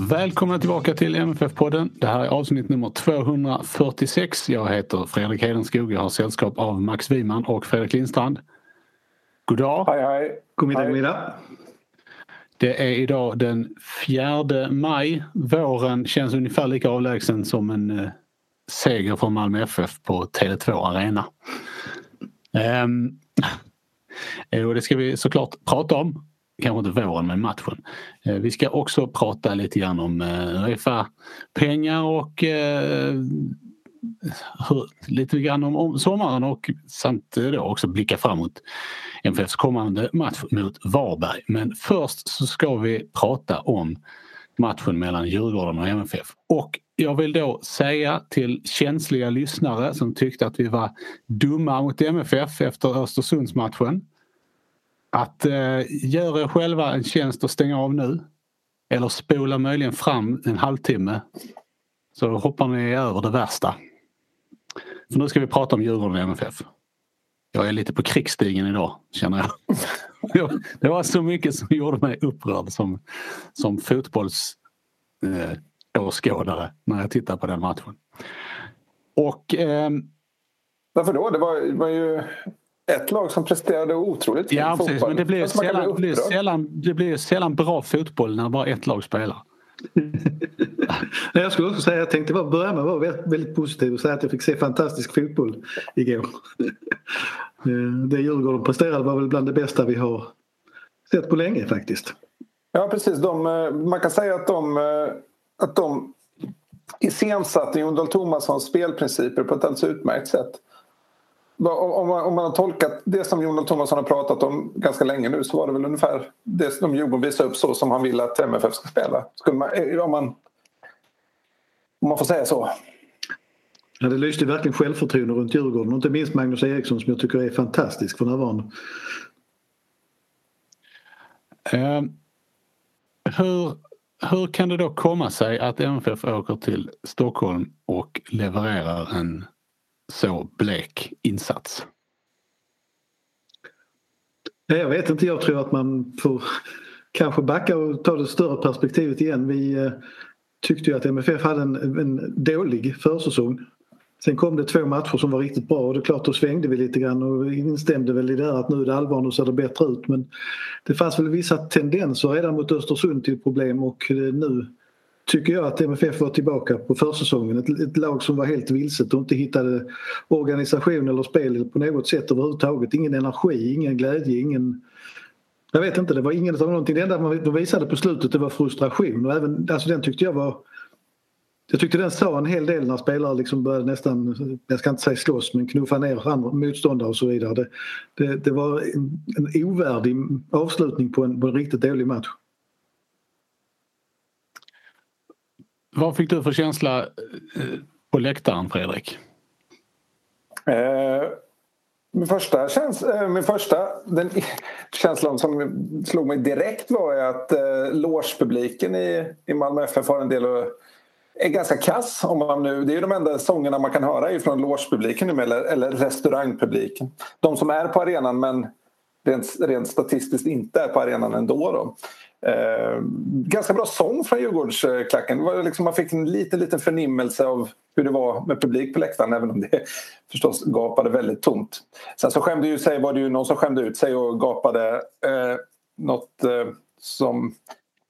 Välkomna tillbaka till MFF-podden. Det här är avsnitt nummer 246. Jag heter Fredrik Hedenskog. Jag har sällskap av Max Wiman och Fredrik Lindstrand. God dag. Hej, hej. God middag, god middag. Det är idag den 4 maj. Våren känns ungefär lika avlägsen som en eh, seger från Malmö FF på Tele2 Arena. Um, och det ska vi såklart prata om kanske inte våren men matchen. Eh, vi ska också prata lite grann om eh, Uefa-pengar och eh, lite grann om, sommaren och samt då också blicka framåt MFFs kommande match mot Varberg. Men först så ska vi prata om matchen mellan Djurgården och MFF. Och jag vill då säga till känsliga lyssnare som tyckte att vi var dumma mot MFF efter Östersundsmatchen att eh, göra er själva en tjänst och stänga av nu. Eller spola möjligen fram en halvtimme. Så hoppar ni över det värsta. För nu ska vi prata om Djurgården och MFF. Jag är lite på krigsstigen idag känner jag. det var så mycket som gjorde mig upprörd som, som fotbollsåskådare eh, när jag tittade på den matchen. Och... Eh, Varför då? Det var, var ju ett lag som presterade otroligt fint ja, precis, Men det blir, sällan, bli sällan, det blir sällan bra fotboll när bara ett lag spelar. jag skulle också säga, jag tänkte bara börja med att vara väldigt positiv och säga att jag fick se fantastisk fotboll igår. Eh, det Djurgården presterade var väl bland det bästa vi har sett på länge faktiskt. Ja precis, de, eh, man kan säga att de, eh, att de iscensatte Jon Dahl Tomassons spelprinciper på ett alldeles utmärkt sätt. Om man, om man har tolkat det som Jon Thomasson har pratat om ganska länge nu så var det väl ungefär det som Djurgården visade upp så som han vill att MFF ska spela. Skulle man, eh, om, man, om man får säga så. Ja, det lyste verkligen självförtroende runt Djurgården och inte minst Magnus Eriksson som jag tycker är fantastisk för närvarande. Uh, hur, hur kan det då komma sig att MFF åker till Stockholm och levererar en så blek insats? Jag vet inte, jag tror att man får kanske backa och ta det större perspektivet igen. Vi eh, tyckte ju att MFF hade en, en dålig försäsong. Sen kom det två matcher som var riktigt bra och det är klart då svängde vi lite grann och instämde väl i det här att nu är det allvar, nu ser det bättre ut. Men det fanns väl vissa tendenser redan mot Östersund till problem och eh, nu tycker jag att MFF var tillbaka på försäsongen. Ett, ett lag som var helt vilset och inte hittade organisation eller spel på något sätt överhuvudtaget. Ingen energi, ingen glädje, ingen... Jag vet inte, det var inget av någonting. Det enda de visade på slutet det var frustration och även, alltså den tyckte jag var... Jag tyckte den sa en hel del när spelare liksom började nästan, jag ska inte säga slåss, men knuffa ner andra motståndare och så vidare. Det, det, det var en, en ovärdig avslutning på en, på en riktigt dålig match. Vad fick du för känsla eh, på läktaren Fredrik? Eh, min första, käns eh, min första den känslan som slog mig direkt var att eh, logepubliken i, i Malmö FF har en del att är ganska kass. Om man nu, det är ju de enda sångerna man kan höra från logepubliken eller, eller restaurangpubliken. De som är på arenan men rent, rent statistiskt inte är på arenan ändå. Då. Eh, ganska bra sång från Djurgårdsklacken. Det var liksom, man fick en liten, liten förnimmelse av hur det var med publik på läktaren även om det förstås gapade väldigt tomt. Sen så skämde ju sig, var det ju någon som skämde ut sig och gapade eh, något eh, som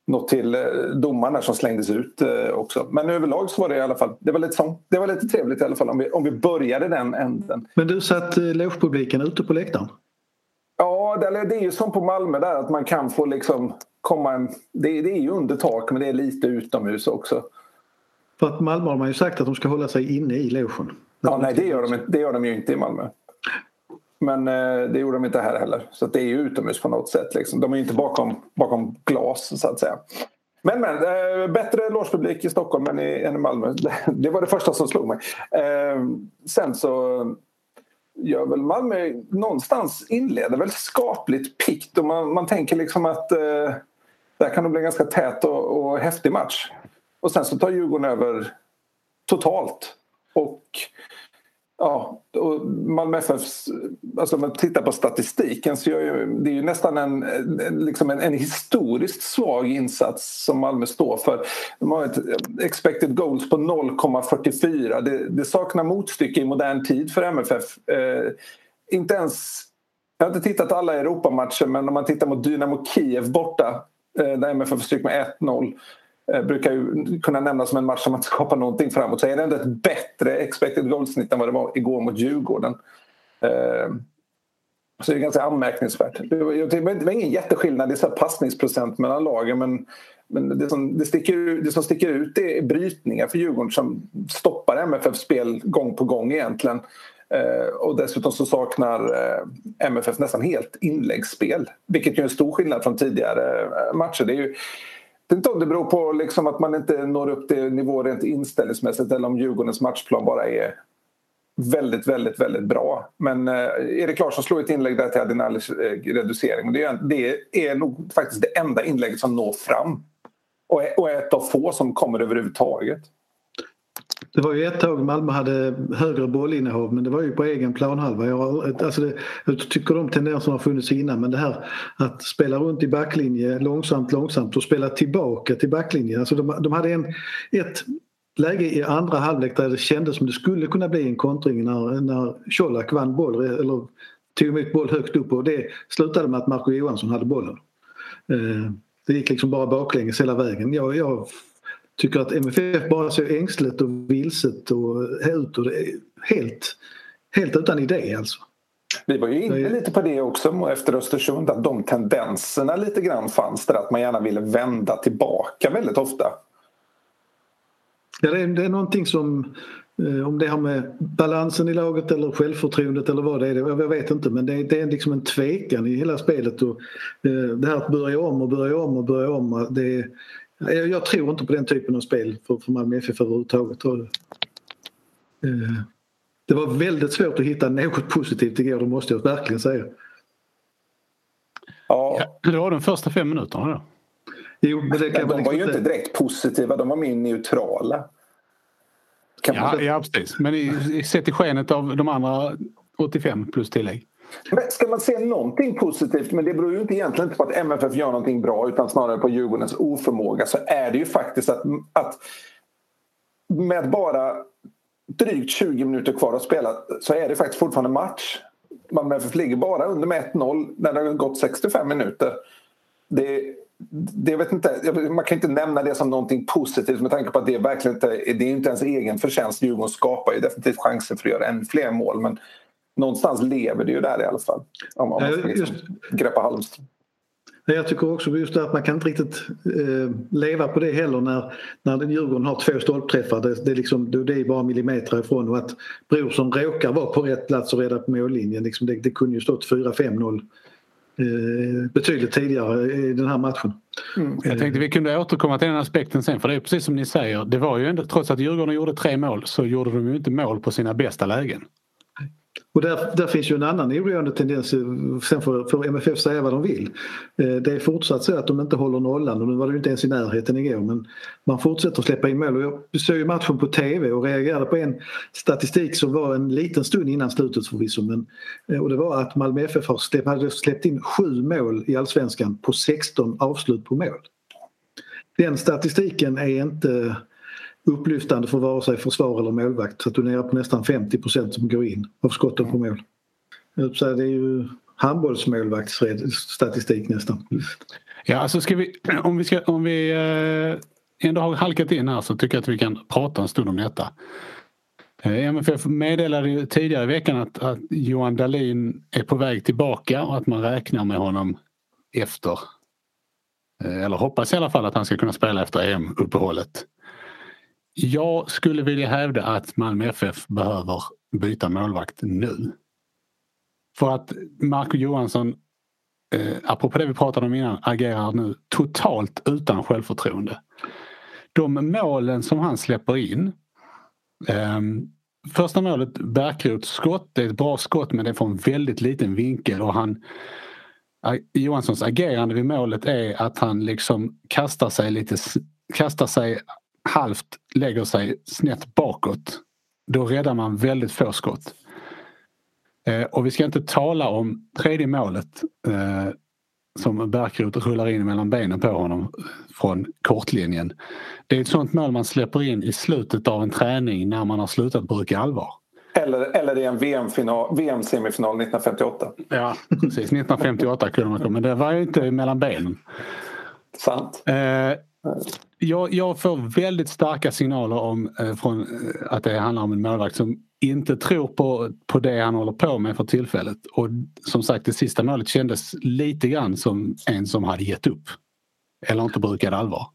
något till eh, domarna som slängdes ut eh, också. Men överlag så var det i alla fall, det var lite, sång, det var lite trevligt i alla fall om vi, om vi började den änden. Men du satt eh, logepubliken ute på läktaren? Ja, det, är ju som på Malmö där att man kan få liksom komma en, det, det är ju under tak men det är lite utomhus också. För att Malmö har man ju sagt att de ska hålla sig inne i logen. Ja, nej det gör, de, det gör de ju inte i Malmö. Men eh, det gjorde de inte här heller. Så det är ju utomhus på något sätt. Liksom. De är ju inte bakom, bakom glas så att säga. Men, men eh, bättre logepublik i Stockholm än i, än i Malmö. Det var det första som slog mig. Eh, sen så gör väl Malmö någonstans inleder väl skapligt pikt och man, man tänker liksom att eh, där kan nog bli en ganska tät och, och häftig match. Och sen så tar Djurgården över totalt. Och Ja, och Malmö FFs, alltså om man tittar på statistiken så är det är ju nästan en, liksom en, en, historiskt svag insats som Malmö står för. De har ett expected goals på 0,44. Det, det saknar motstycke i modern tid för MFF. Eh, inte ens, jag har inte tittat alla Europamatcher men om man tittar mot Dynamo Kiev borta eh, där MFF stryk med 1-0 Eh, Eh, brukar ju kunna nämnas som en match som man skapar någonting framåt så är det ändå ett bättre expected goal-snitt än vad det var igår mot Djurgården. Eh, så det är ganska anmärkningsvärt. Det var ingen jätteskillnad i passningsprocent mellan lagen men, men det, som, det, sticker, det som sticker ut är brytningar för Djurgården som stoppar MFFs spel gång på gång egentligen. Eh, och dessutom så saknar eh, MFF nästan helt inläggsspel vilket är en stor skillnad från tidigare matcher. Det är ju, vet inte om det beror på liksom att man inte når upp till nivå rent inställningsmässigt eller om Djurgårdens matchplan bara är väldigt, väldigt, väldigt bra. Men eh, Erik Larsson slog ett inlägg där till Adinalis eh, reducering. Det är, det är nog faktiskt det enda inlägget som når fram. Och är, och är ett av få som kommer överhuvudtaget. Det var ju ett tag Malmö hade högre bollinnehav men det var ju på egen planhalva. Jag, alltså det, jag tycker de tendenserna har funnits innan men det här att spela runt i backlinje långsamt, långsamt och spela tillbaka till backlinje. Alltså de, de hade en, ett läge i andra halvlek där det kändes som det skulle kunna bli en kontring när, när Colak vann boll eller tog emot boll högt upp och det slutade med att Marco Johansson hade bollen. Eh, det gick liksom bara baklänges hela vägen. Jag, jag tycker att MFF bara ser ängsligt och vilset och ut och det är helt, helt utan idé alltså. Vi var ju inne lite på det också efter Östersund att de tendenserna lite grann fanns där att man gärna ville vända tillbaka väldigt ofta. Ja, det är, det är någonting som eh, om det har med balansen i laget eller självförtroendet eller vad det är, jag vet inte men det är, det är liksom en tvekan i hela spelet. Och, eh, det här att börja om och börja om och börja om. Det, jag tror inte på den typen av spel för, för Malmö FF överhuvudtaget. Eh, det var väldigt svårt att hitta något positivt igår, det måste jag verkligen säga. Ja. Det var de första fem minuterna då? Jo, men det kan de var ju inte direkt positiva, de var mer neutrala. ja, ja, precis. Men i, sett i skenet av de andra 85 plus tillägg. Men ska man se någonting positivt, men det beror ju inte egentligen inte på att MFF gör någonting bra utan snarare på Djurgårdens oförmåga så är det ju faktiskt att, att med bara drygt 20 minuter kvar att spela så är det faktiskt fortfarande match. Malmö FF ligger bara under med 1-0 när det har gått 65 minuter. Det, det vet inte, man kan inte nämna det som någonting positivt med tanke på att det verkligen inte det är inte ens egen förtjänst. Djurgården skapar ju definitivt chanser för att göra ännu fler mål men någonstans lever det ju där i alla fall. Om, man ska liksom greppa Halmström. Jag tycker också just att man kan inte riktigt eh, leva på det heller när, när Djurgården har två stolpträffar. Det, det, liksom, det är bara millimeter ifrån och att Brorsson råkar vara på rätt plats och rädda på mållinjen. Liksom det, det kunde ju stått 4-5-0 eh, betydligt tidigare i den här matchen. Mm. Jag tänkte vi kunde återkomma till den aspekten sen för det är precis som ni säger. Det var ju ändå, trots att Djurgården gjorde tre mål så gjorde de ju inte mål på sina bästa lägen. Och där, där finns ju en annan oroande tendens, sen får, får MFF säga vad de vill. Eh, det är fortsatt så att de inte håller nollan och nu var det ju inte ens i närheten igår men man fortsätter att släppa in mål. Och jag såg ju matchen på TV och reagerade på en statistik som var en liten stund innan slutet förvisso. Men, eh, och det var att Malmö FF har släppt, hade släppt in sju mål i allsvenskan på 16 avslut på mål. Den statistiken är inte upplyftande för vare sig försvar eller målvakt. Så att du är nere på nästan 50 som går in av skotten på mål. Det är ju handbollsmålvaktsstatistik nästan. Ja, alltså ska vi, om vi, ska, om vi eh, ändå har halkat in här så tycker jag att vi kan prata en stund om detta. Eh, MFF meddelade ju tidigare i veckan att, att Johan Dahlin är på väg tillbaka och att man räknar med honom efter eh, eller hoppas i alla fall att han ska kunna spela efter EM-uppehållet. Jag skulle vilja hävda att Malmö FF behöver byta målvakt nu. För att Marco Johansson, eh, apropå det vi pratade om innan, agerar nu totalt utan självförtroende. De målen som han släpper in eh, Första målet, Bärkrots skott, det är ett bra skott men det är från väldigt liten vinkel och han eh, Johanssons agerande vid målet är att han liksom kastar sig lite kastar sig halvt, lägger sig snett bakåt. Då räddar man väldigt få skott. Eh, och vi ska inte tala om tredje målet eh, som Bärkroth rullar in mellan benen på honom från kortlinjen. Det är ett sånt mål man släpper in i slutet av en träning när man har slutat bruka allvar. Eller, eller i en VM-semifinal VM 1958. Ja, precis. 1958 kunde man komma, men det var ju inte mellan benen. Sant. Eh, jag, jag, får väldigt starka signaler om, eh, från, eh, att det handlar om en målvakt som inte tror på, på det han håller på med för tillfället. Och som sagt det sista målet kändes lite grann som en som hade gett upp. Eller inte brukade allvar.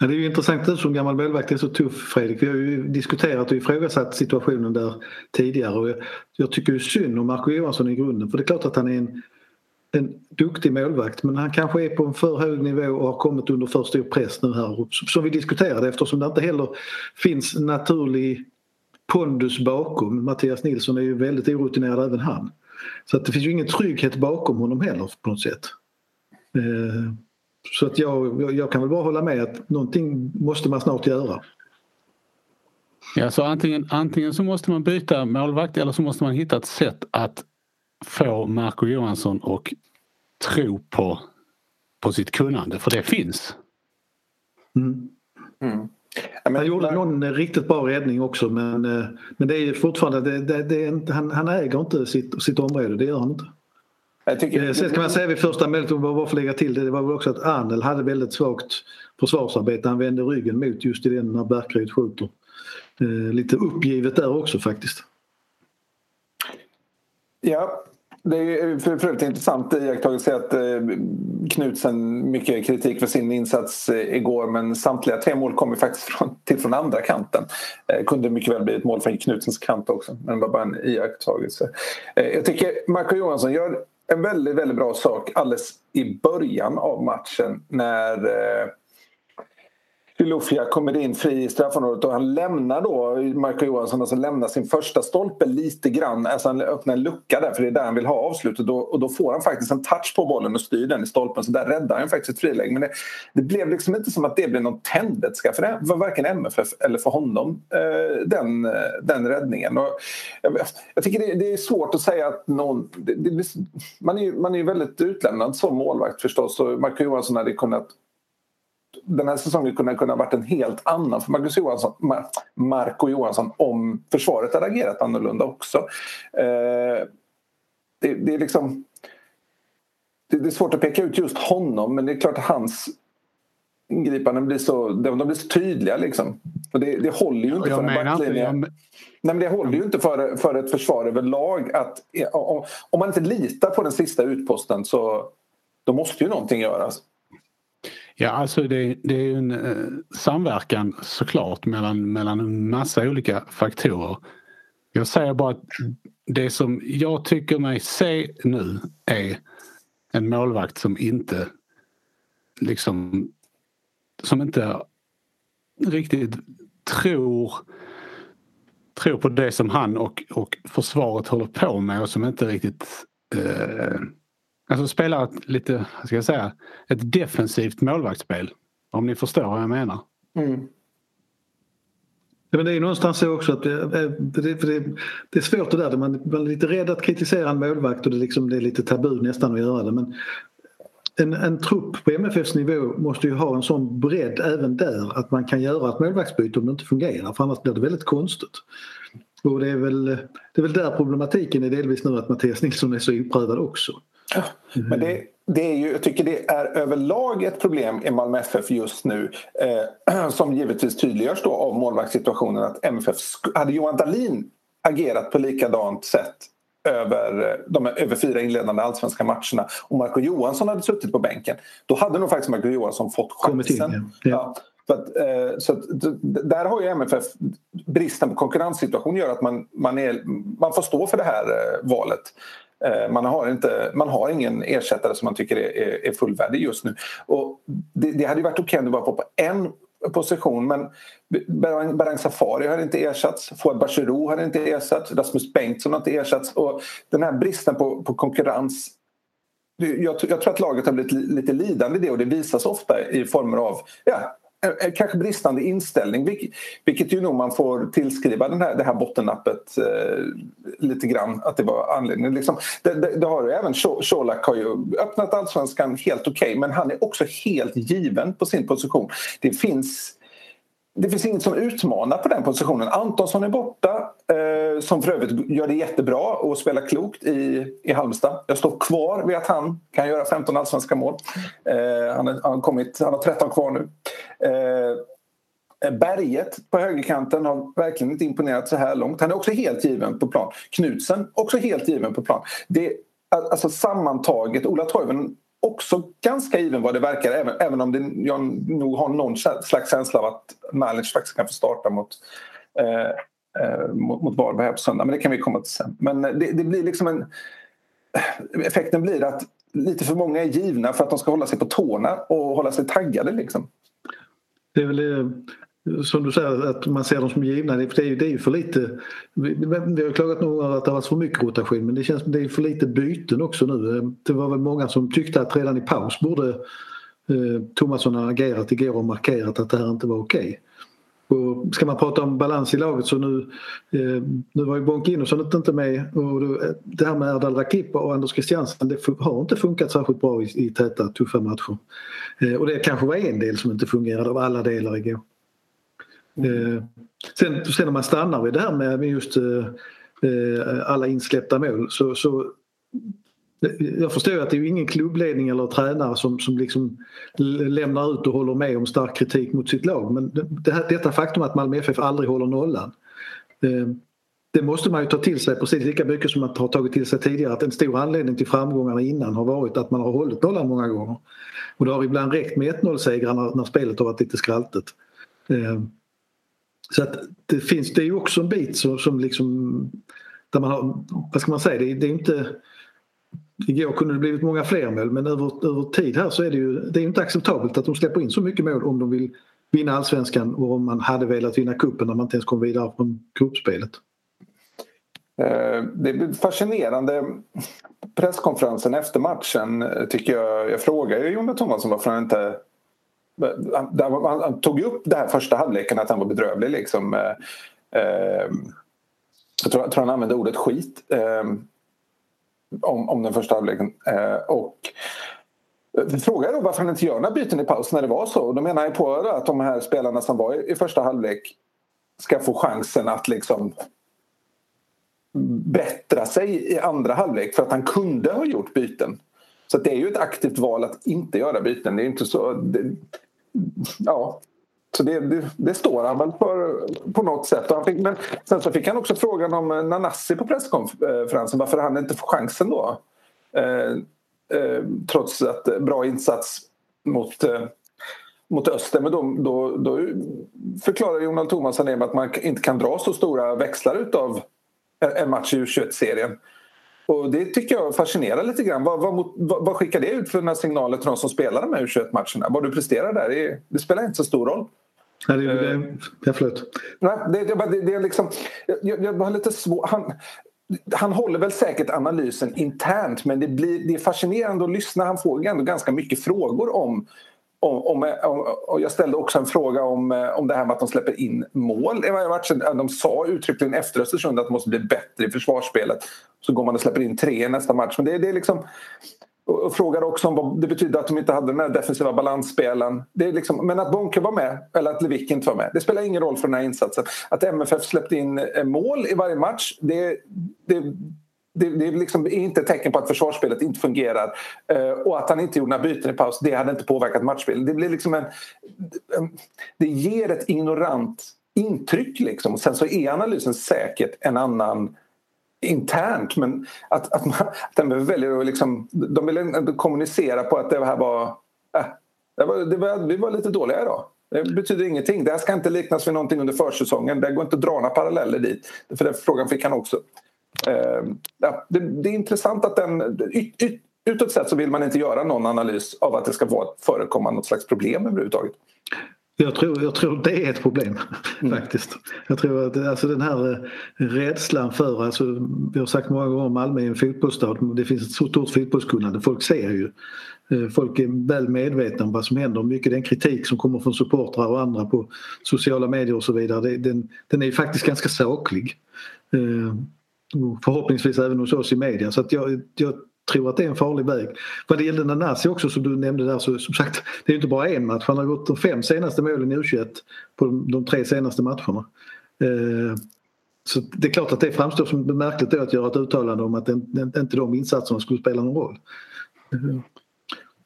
Ja, det är ju intressant du som gammal målvakt är så tuff Fredrik. Vi har ju diskuterat och ifrågasatt situationen där tidigare. Och jag, jag tycker ju synd om Marco Johansson i grunden för det är klart att han är en en duktig målvakt men han kanske är på en för hög nivå och har kommit under för stor press nu här som vi diskuterade eftersom det inte heller finns naturlig pondus bakom. Mattias Nilsson är ju väldigt orutinerad även han. Så att det finns ju ingen trygghet bakom honom heller på något sätt. Eh, så att jag, jag kan väl bara hålla med att någonting måste man snart göra. Ja, så antingen, antingen så måste man byta målvakt eller så måste man hitta ett sätt att få Marco Johansson och tro på, på sitt kunnande, för det finns. Mm. Mm. Han gjorde någon riktigt bra räddning också men, eh, men det är fortfarande, det, det, det är inte, han, han äger inte sitt, sitt område, det gör han inte. Jag tycker, eh, Sen ska man säga vid första målet, varför lägga till det, det var väl också att Arnel hade väldigt svagt försvarsarbete. Han vände ryggen mot just i den när Bärkryd skjuter. Eh, lite uppgivet där också faktiskt. Ja, det är för, för övrigt intressant iakttagelse att eh, Knutsen mycket kritik för sin insats eh, igår men samtliga tre mål kommer faktiskt från, till från andra kanten. Eh, kunde mycket väl bli ett mål från Knutsens kant också men det var bara en iakttagelse. Jag tycker Marco Johansson gör en väldigt, väldigt bra sak alldeles i början av matchen när eh, Lufia kommer in fri i straffområdet och han lämnar då, Marco Johansson, alltså lämnar sin första stolpe lite grann. Alltså han öppnar en lucka där för det är där han vill ha avslutet och, och då får han faktiskt en touch på bollen och styr den i stolpen så där räddar han faktiskt ett friläge. Men det, det, blev liksom inte som att det blev någon tändvätska för, för varken MFF eller för honom, eh, den, eh, den räddningen. Och jag, jag tycker det, det, är svårt att säga att någon... Det, man är ju man är väldigt utlämnad som målvakt förstås och Marco Johansson hade kunnat den här säsongen kunde ha varit en helt annan för Marcus Johansson, Marco Johansson om försvaret hade agerat annorlunda också. Eh, det, det, är liksom... Det, det, är svårt att peka ut just honom men det är klart att hans ingripanden blir så, de, de blir så tydliga liksom. Och det, det håller ju inte jag för en backlinje. Jag... Nej, men det håller ju inte för, för ett försvar överlag att om, om man inte litar på den sista utposten så då måste ju någonting göras. Ja, alltså det, det är en eh, samverkan såklart mellan, mellan en massa olika faktorer. Jag säger bara att det som jag tycker mig se nu är en målvakt som inte liksom som inte riktigt tror tror på det som han och, och försvaret håller på med och som inte riktigt eh, Alltså spelar ett lite, ska jag säga, ett defensivt målvaktsspel. Om ni förstår vad jag menar. Mm. Ja, men det är någonstans så också att det, det, det, det, är svårt det där. Man, man är lite rädd att kritisera en målvakt och det, liksom, det är lite tabu nästan att göra det. Men en, en trupp på MFFs nivå måste ju ha en sån bredd även där att man kan göra ett målvaktsbyte om det inte fungerar för annars blir det väldigt konstigt. Och det är väl, det är väl där problematiken är delvis nu att Mattias Nilsson är så oprövad också. Men det, det är ju, jag tycker det är överlag ett problem i Malmö FF just nu eh, som givetvis tydliggörs då av målvaktssituationen att MFF, hade Johan Dahlin agerat på likadant sätt över de över fyra inledande allsvenska matcherna och Marco Johansson hade suttit på bänken då hade nog faktiskt Marco Johansson fått chansen. In, ja. Ja. Så, att, eh, så att, där har ju MFF bristen på konkurrenssituation gör att man, man, är, man får stå för det här eh, valet. Eh, man har, inte, man har ingen ersättare som man tycker är, är fullvärdig just nu. Och det, det hade ju varit okej om det bara var på en position men Berang Safari har inte ersatts, Fouad Bachirou har inte ersatts, Rasmus Bengtsson har inte ersatts och den här bristen på, på konkurrens jag, jag, tror att laget har blivit lite lidande i det och det visas ofta i former av ja, Eh, eh, kanske bristande inställning vilket, ju nog man får tillskriva den här, det här bottennappet eh, lite grann att det var anledningen. Liksom, det, det, det, har ju även Colak har ju öppnat allsvenskan helt okej okay, men han är också helt given på sin position. Det finns det finns inget som utmanar på den positionen. Antonsson är borta, som för övrigt gör det jättebra och spelar klokt i, i Halmstad. Jag står kvar vid att han kan göra 15 allsvenska mål. Eh, han, är, han, har kommit, han har 13 kvar nu. Eh, Berget på högerkanten har verkligen inte imponerat så här långt. Han är också helt given på plan. Knutsen också helt given på plan. Det, alltså sammantaget, Ola Toivonen också ganska given vad det verkar även, även om det, jag nog har någon slags känsla av att Malic faktiskt kan få starta mot, eh, Eh, mot, mot Varberg här på söndag. Men det kan vi komma till sen. Men eh, det, det, blir liksom en... Eh, effekten blir att lite för många är givna för att de ska hålla sig på tårna och hålla sig taggade. Liksom. Det är väl som du säger att man ser dem som givna. Det är ju, det är ju för lite. Vi, vi har klagat nog över att det har varit för mycket rotation men det känns det är för lite byten också nu. Det var väl många som tyckte att redan i paus borde eh, Tomasson ha agerat igår och markerat att det här inte var okej. Okay. ska man prata om balans i laget så nu, eh, nu var ju Bonkinosson inte med och då, det här med Erdal Rakip och Anders Christiansen det har inte funkat särskilt bra i, i täta tuffa matcher. Eh, och det kanske var en del som inte fungerade av alla delar igår. Eh, sen, sen när man stannar vid det här med just eh, eh, alla insläppta mål så, så jag förstår att det är ingen klubbledning eller tränare som, som liksom lämnar ut och håller med om stark kritik mot sitt lag men det här, detta faktum att Malmö FF aldrig håller nollan eh, det måste man ju ta till sig precis lika mycket som man har tagit till sig tidigare att en stor anledning till framgångarna innan har varit att man har hållit nollan många gånger. Och det har ibland räckt med 1-0-segrar när, när spelet har varit lite skraltigt. Eh, så att det finns, det är ju också en bit som, som liksom där man har, vad ska man säga, det, det är inte Igår kunde det blivit många fler mål men över, över tid här så är det ju det är inte acceptabelt att de släpper in så mycket mål om de vill vinna allsvenskan och om man hade velat vinna kuppen när man inte ens kom vidare från gruppspelet. Eh, det är fascinerande presskonferensen efter matchen eh, tycker jag. Jag frågade Jon Thomasson varför han inte han, han tog upp det här första halvleken att han var bedrövlig. Liksom. Eh, jag, tror, han använde ordet skit om, om den första halvleken. Eh, och eh, frågade då varför han inte gör några byten i paus när det var så. Och då menar han på att de här spelarna som var i, i första halvlek ska få chansen att liksom bättra sig i andra halvlek för att han kunde ha gjort byten. Så det är ju ett aktivt val att inte göra byten. Det är inte så... Det, ja, så det, det, det, står han väl för på något sätt. Och han fick, men sen så fick han också frågan om eh, Nanassi på presskonferensen varför han inte får chansen då. Eh, eh, trots att eh, bra insats mot, eh, mot Öster. Men då, då, då förklarar Jonald Thomasson med att man inte kan dra så stora växlar utav en match i U21-serien. Och det tycker jag fascinerar lite grann. Vad, vad, vad, skickar det ut för signaler till de som spelar de här U21-matcherna? Vad du presterar där, det, det spelar inte så stor roll. Nej, det, det, ja, förlåt. Nej, det, det, det, är liksom... Jag, jag har lite svårt... Han, han håller väl säkert analysen internt men det, blir, det är fascinerande att lyssna. Han får ändå ganska mycket frågor om om, om, om, och jag ställde också en fråga om, eh, om det här med att de släpper in mål i varje match. De sa uttryckligen efter Östersund att de måste bli bättre i försvarsspelet. Så går man och släpper in tre i nästa match. Men det, det är liksom, och frågade också om vad det betyder att de inte hade den här defensiva balansspelen. Det är liksom, men att Bonke var med, eller att Lewicki inte var med, det spelar ingen roll för den här insatsen. Att MFF släppte in eh, mål i varje match, det, det det, det är liksom inte ett tecken på att försvarsspelet inte fungerar eh, och att han inte gjorde några byten i paus, det hade inte påverkat matchspelet. Det blir liksom en, en, Det ger ett ignorant intryck liksom. Och sen så är analysen säkert en annan internt men att, att, man, att de väljer att liksom, de vill kommunicera på att det här var, äh, det var, det var, vi var lite dåliga idag. Det betyder ingenting. Det här ska inte liknas vid någonting under försäsongen. Det går inte att dra några paralleller dit. För den frågan fick han också. Uh, ja, det, det, är intressant att den... Yt, yt, utåt sett så vill man inte göra någon analys av att det ska förekomma något slags problem överhuvudtaget. Jag tror, jag tror det är ett problem mm. faktiskt. Jag tror att alltså den här eh, rädslan för, alltså, vi har sagt många gånger Malmö är en fotbollsstad, det finns ett så stort fotbollskunnande, folk ser ju. Eh, folk är väl medvetna om vad som händer. Mycket den kritik som kommer från supportrar och andra på sociala medier och så vidare, den, den är ju faktiskt ganska saklig. Förhoppningsvis även hos oss i media. Så att jag, jag tror att det är en farlig väg. Vad det gällde Nanasi också som du nämnde där så som sagt det är inte bara en match. Han har gjort de fem senaste målen i U21 på de, de tre senaste matcherna. Eh, så det är klart att det framstår som märkligt då att göra ett uttalande om att inte de insatserna skulle spela någon roll. Mm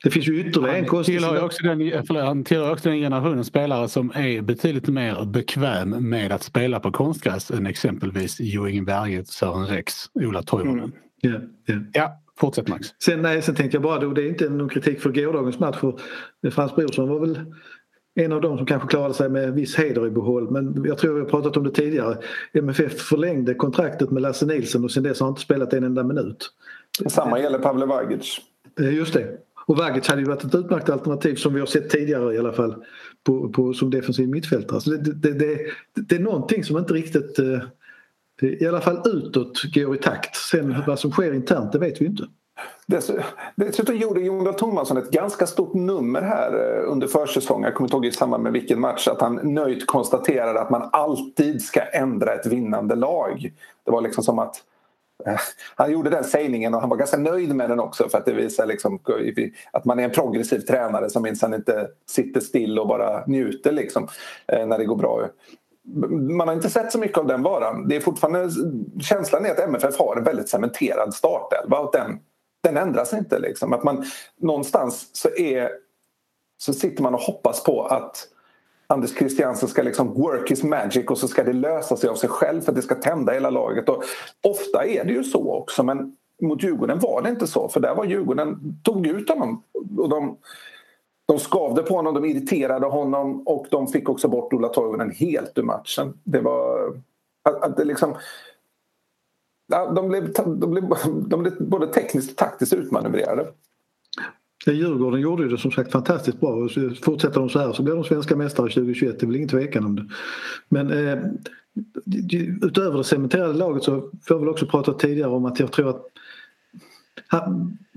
det finns ju ytterligare en konstig... Tillhör också den, han tillhör också den generationen spelare som är betydligt mer bekväm med att spela på konstgräs än exempelvis Joing Berget, Sören Rex, Ola Toivonen. Mm. Yeah, yeah. Ja, Fortsätt Max. Sen, nej, sen tänkte jag bara, då, det är inte någon kritik för gårdagens match för Frans Brorsson var väl en av dem som kanske klarade sig med viss heder i behåll. Men jag tror vi har pratat om det tidigare. MFF förlängde kontraktet med Lasse Nilsson och sen dess har han inte spelat en enda minut. Samma gäller Pavle Vagic. Eh, just det. Och Vagic hade ju varit ett utmärkt alternativ som vi har sett tidigare i alla fall på, på som defensiv mittfältare. Så det, det, det, det, är någonting som inte riktigt eh, i alla fall utåt går i takt. Sen vad som sker internt det vet vi inte. Dessutom gjorde Jon Thomasson ett ganska stort nummer här eh, under försäsongen. Jag kommer inte ihåg i samband med vilken match att han nöjt konstaterade att man alltid ska ändra ett vinnande lag. Det var liksom som att han gjorde den sägningen och han var ganska nöjd med den också för att det visar liksom att man är en progressiv tränare som minsann inte sitter still och bara njuter liksom, eh, när det går bra man har inte sett så mycket av den varan. Det är fortfarande, känslan är att MFF har en väldigt cementerad startelva och den, den ändras inte. Liksom. Att man, någonstans så, är, så sitter man och hoppas på att Anders Christiansen ska liksom work his magic och så ska det lösa sig av sig själv för att det ska tända hela laget. Och ofta är det ju så också men mot Djurgården var det inte så för där var Djurgården, tog ut honom. Och de, de skavde på honom, de irriterade honom och de fick också bort Ola Toivonen helt ur matchen. Det var... Att, att det liksom, de, blev, de, blev, de blev både tekniskt och taktiskt utmanövrerade. Djurgården gjorde ju det som sagt fantastiskt bra. Fortsätter de så här så blir de svenska mästare 2021. Det är väl ingen tvekan om det. Men eh, utöver det cementerade laget så får jag väl också prata tidigare om att jag tror att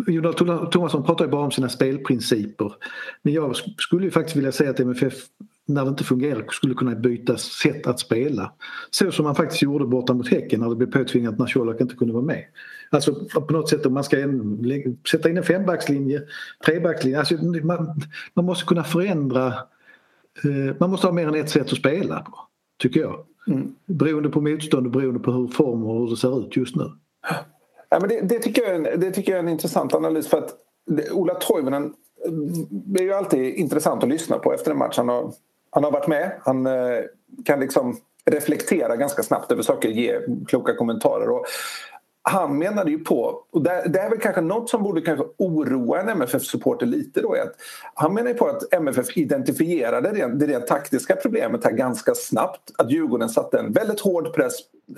Jonas Thomasson pratar ju bara om sina spelprinciper. Men jag skulle ju faktiskt vilja säga att MFF när det inte fungerar skulle kunna byta sätt att spela. Så som man faktiskt gjorde borta mot Häcken när det blev påtvingat när Colak inte kunde vara med. Alltså på något sätt om man ska sätta in en fembackslinje, trebackslinje. Alltså, man, man måste kunna förändra. Eh, man måste ha mer än ett sätt att spela på, tycker jag. Mm. Beroende på motstånd och beroende på hur form och hur det ser ut just nu. Ja, men det, det, tycker jag är en, det tycker jag är en intressant analys för att Ola Toivonen är ju alltid intressant att lyssna på efter en match. Han har, han har varit med, han eh, kan liksom reflektera ganska snabbt över saker, ge kloka kommentarer. Och han menade ju på, och det, det, är väl kanske något som borde kanske oroa en MFF-supporter lite då, är att han menar ju på att MFF identifierade det, det rent taktiska problemet här ganska snabbt. Att Djurgården satte en väldigt hård press.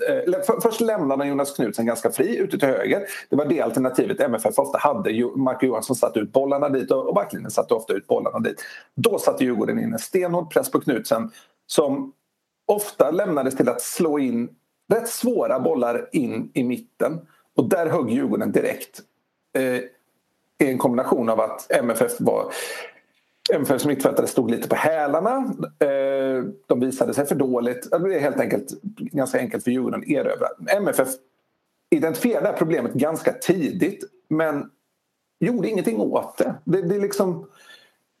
Eh, för, först lämnade Jonas Knutsen ganska fri ute till höger. Det var det alternativet MFF ofta hade. Marco Johansson satte ut bollarna dit och backlinjen satte ofta ut bollarna dit. Då satte Djurgården in en stenhård press på Knutsen som ofta lämnades till att slå in rätt svåra bollar in i mitten. Och där högg Djurgården direkt. Eh, I en kombination av att MFF var MFFs mittfältare stod lite på hälarna. Eh, de visade sig för dåligt. Alltså, det blev helt enkelt ganska enkelt för Djurgården att erövra. MFF identifierade problemet ganska tidigt men gjorde ingenting åt det. Det, det liksom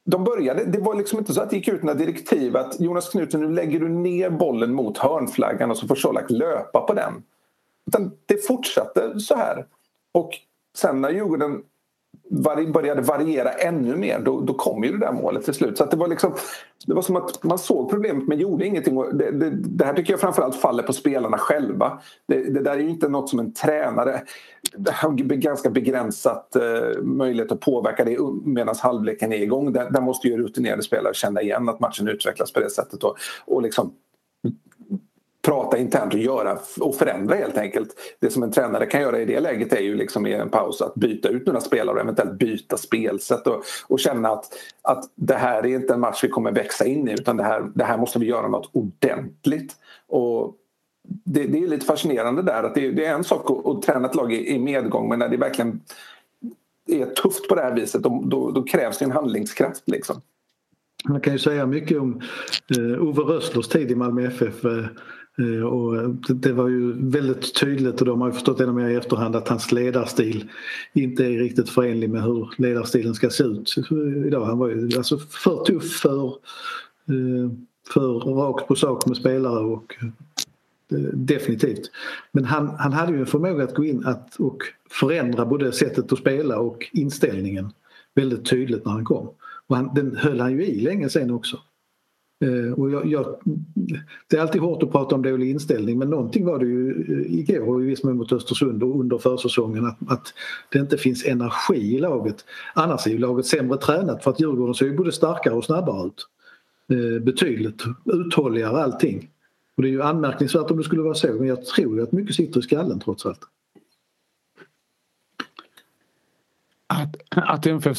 de började, det var liksom inte så att det gick ut några direktiv att Jonas Knutsson nu lägger du ner bollen mot hörnflaggan och så får Colak löpa på den. Utan det fortsatte så här. Och sen när Djurgården började variera ännu mer då, då kom ju det där målet till slut. Så det, var liksom, det var som att man såg problemet men gjorde ingenting. Det, det, det här tycker jag framförallt faller på spelarna själva. Det, det, där är ju inte något som en tränare har ganska begränsat eh, möjlighet att påverka det medan halvleken är igång. Där, där måste ju rutinerade spelare känna igen att matchen utvecklas på det sättet och, och liksom prata internt och göra och förändra helt enkelt. Det som en tränare kan göra i det läget är ju liksom i en paus att byta ut några spelare och eventuellt byta spelsätt och, och känna att, att det här är inte en match vi kommer växa in i utan det här, det här måste vi göra något ordentligt. Och det, det är lite fascinerande där att det, det är en sak att, att träna ett lag i, i medgång men när det verkligen är tufft på det här viset då, då, då krävs det en handlingskraft. Liksom. Man kan ju säga mycket om eh, Ove Rösslers tid i Malmö FF. Eh, Eh, Eh, och det var ju väldigt tydligt och de har ju förstått ännu mer i efterhand att hans ledarstil inte är riktigt förenlig med hur ledarstilen ska se ut idag. Han var ju alltså för tuff, för, eh, för rakt på sak med spelare och eh, definitivt. Men han, han hade ju en förmåga att gå in att, och förändra både sättet att spela och inställningen väldigt tydligt när han kom. Och han, den höll han ju i länge sen också. Eh, och jag, jag, det är alltid hårt att prata om dålig inställning men någonting var det ju eh, igår och i viss mån mot Östersund och under försäsongen att, att det inte finns energi i laget. Annars är ju laget sämre tränat för att Djurgården ser ju både starkare och snabbare ut. Eh, betydligt uthålligare allting. Och det är ju anmärkningsvärt om det skulle vara så men jag tror ju att mycket sitter i skallen trots allt. Att, att MFF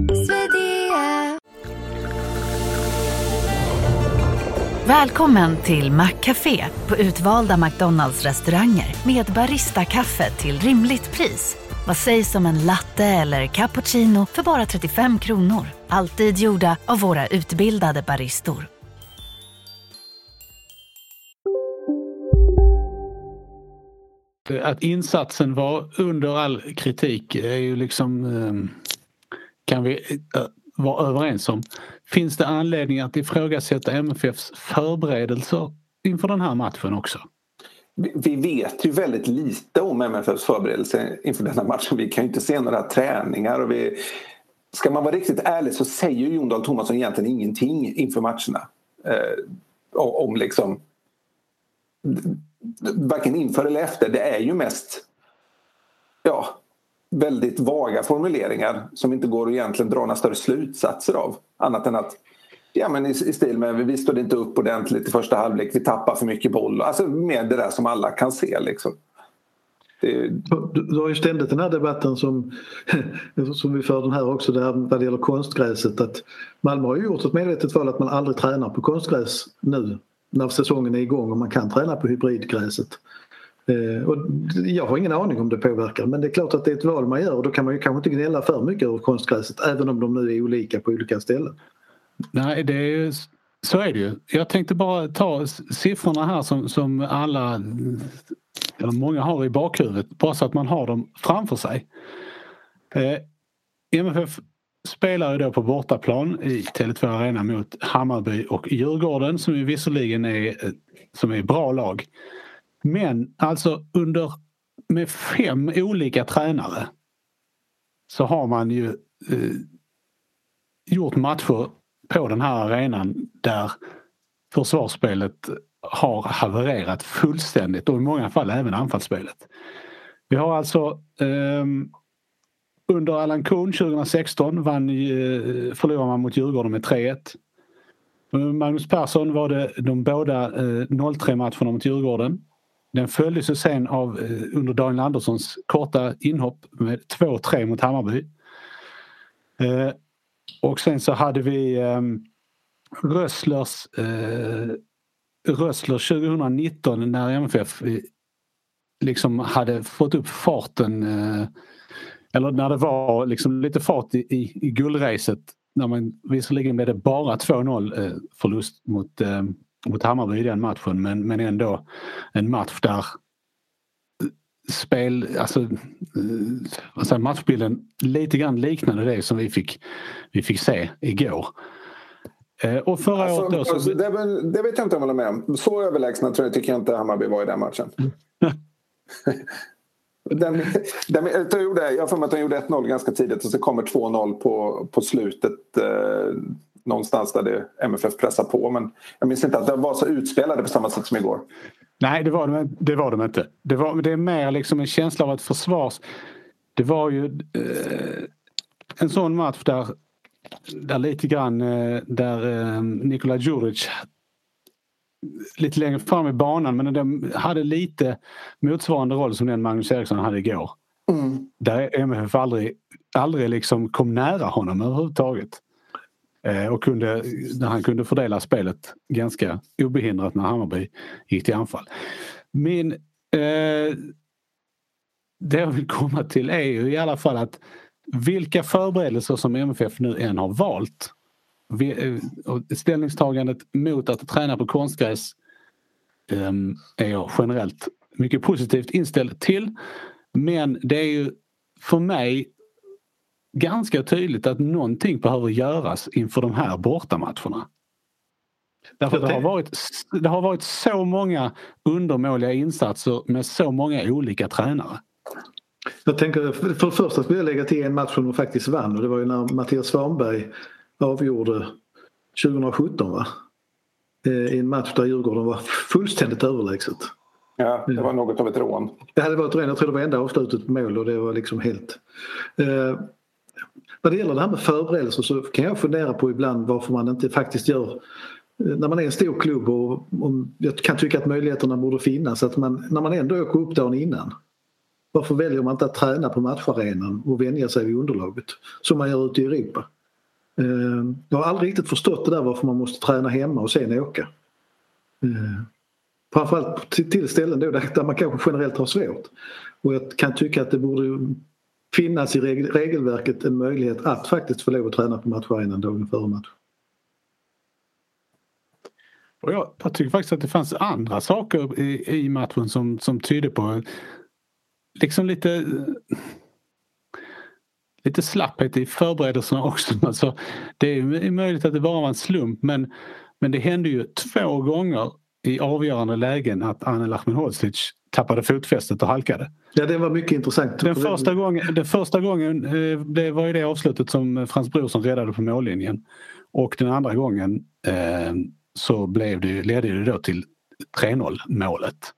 Välkommen till Maccafé på utvalda McDonalds restauranger med Baristakaffe till rimligt pris. Vad sägs om en latte eller cappuccino för bara 35 kronor? Alltid gjorda av våra utbildade baristor. Att insatsen var under all kritik är ju liksom eh, kan vi eh, vara överens om. Finns det anledning att ifrågasätta MFFs förberedelser inför den här matchen också? Vi vet ju väldigt lite om MFFs förberedelser inför denna matchen. Vi kan ju inte se några träningar. Och vi, ska man vara riktigt ärlig så säger Jon Dahl Tomasson egentligen ingenting inför matcherna. Eh, om liksom... Varken inför eller efter. Det är ju mest... Ja, väldigt vaga formuleringar som inte går att egentligen dra några större slutsatser av. Annat än att Ja men i, i stil med vi stod inte upp ordentligt i första halvlek, vi tappar för mycket boll. Alltså med det där som alla kan se liksom. Det... Du, du har ju ständigt den här debatten som, som vi för den här också där vad det gäller konstgräset att Malmö har ju gjort ett medvetet val att man aldrig tränar på konstgräs nu när säsongen är igång och man kan träna på hybridgräset. Eh, och jag har ingen aning om det påverkar men det är klart att det är ett val man gör och då kan man ju kanske inte gnälla för mycket över konstgräset även om de nu är olika på olika ställen. Nej, det är, så är det ju. Jag tänkte bara ta siffrorna här som, som alla, eller många har i bakhuvudet bara så att man har dem framför sig. Eh, MFF spelar ju då på bortaplan i Tele2 Arena mot Hammarby och Djurgården som ju visserligen är, eh, som är bra lag. Men alltså under med fem olika tränare så har man ju eh, gjort matcher på den här arenan där försvarsspelet har havererat fullständigt och i många fall även anfallsspelet. Vi har alltså eh, under Allan Kuhn 2016 vann, eh, förlorade man mot Djurgården med 3-1. Eh, Magnus Persson var det de båda eh, 0-3 matcherna mot Djurgården. Den följdes ju sen av eh, under Daniel Anderssons korta inhopp med 2-3 mot Hammarby. Eh, och sen så hade vi eh, Rösslers, eh, Rössler 2019 när MFF eh, liksom hade fått upp farten eh, eller när det var liksom lite fart i, i, i guldracet när man, visserligen blev det bara 2-0 eh, förlust mot, eh, mot Hammarby i den matchen men, men ändå en match där spel, alltså, alltså matchbilden lite grann liknande det som vi fick, vi fick se igår. Och förra alltså, året då, så... det, det, vet jag inte om jag håller med om. Så överlägsna tror jag, tycker jag inte Hammarby var i den matchen. Den, den, jag, jag får mig att de gjorde 1-0 ganska tidigt och så kommer 2-0 på, på slutet. Någonstans där det MFF pressar på. Men jag minns inte att de var så utspelade på samma sätt som igår. Nej, det var de, det var de inte. Det, var, det är mer liksom en känsla av att försvars... Det var ju eh, en sån match där, där lite grann eh, där eh, Nikola Djuric lite längre fram i banan men den hade lite motsvarande roll som den Magnus Eriksson hade igår. Mm. Där MFF aldrig, aldrig liksom kom nära honom överhuvudtaget. Eh, och kunde, när han kunde fördela spelet ganska obehindrat när Hammarby gick till anfall. Min, eh, det jag vill komma till är ju i alla fall att vilka förberedelser som MFF nu än har valt eh, ställningstagandet mot att träna på konstgräs eh, är jag generellt mycket positivt inställd till. Men det är ju för mig ganska tydligt att någonting behöver göras inför de här bortamatcherna. Därför det har, varit, det har varit så många undermåliga insatser med så många olika tränare. Jag tänker, för det första skulle jag lägga till en match som de faktiskt vann och det var ju när Mattias Svanberg avgjorde 2017 va? Eh, I en match där Djurgården var fullständigt överlägset. Ja, det var något av ett rån. Det hade varit rån. Jag tror det var enda avslutet på mål och det var liksom helt... Vad det gäller det här med förberedelser så kan jag fundera på ibland varför man inte faktiskt gör eh, när man är en stor klubb och, och jag kan tycka att möjligheterna borde finnas att man när man ändå åker upp dagen innan varför väljer man inte att träna på matcharenan och vänja sig vid underlaget som man gör ute i Europa? Ehm, jag har aldrig riktigt förstått det där varför man måste träna hemma och sen åka. Ehm, framförallt till ställen då där man kanske generellt har svårt. Och jag kan tycka att det borde finnas i regelverket en möjlighet att faktiskt få lov att träna på matcharenan dagen före match. Och jag, jag tycker faktiskt att det fanns andra saker i, i matchen som, som tydde på liksom lite lite slapphet i förberedelserna också. Alltså, det är möjligt att det bara var en slump men, men det hände ju två gånger i avgörande lägen att Anel Ahmedhodzic tappade fotfästet och halkade. Ja det var mycket intressant. Den första gången, den första gången eh, det var ju det avslutet som Frans Brorsson räddade på mållinjen. Och den andra gången eh, så blev det, ledde det då till 3-0 målet.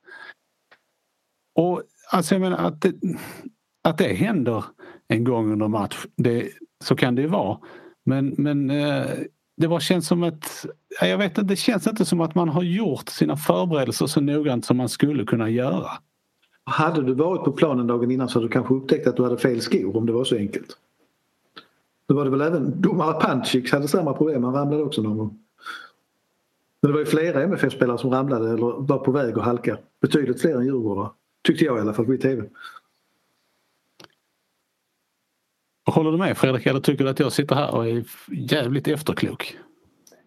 Och alltså jag menar att det, att det händer en gång under match. Det, så kan det ju vara. Men, men eh, det bara känns som ett... jag vet inte, det känns inte som att man har gjort sina förberedelser så noggrant som man skulle kunna göra. Hade du varit på planen dagen innan så hade du kanske upptäckt att du hade fel skor om det var så enkelt. Då var det väl även domare Pancic hade samma problem, han ramlade också någon gång. Men det var ju flera MFF-spelare som ramlade eller var på väg att halka. Betydligt fler än Djurgårdare. Tyckte jag i alla fall på TV. Håller du med Fredrik eller tycker du att jag sitter här och är jävligt efterklok?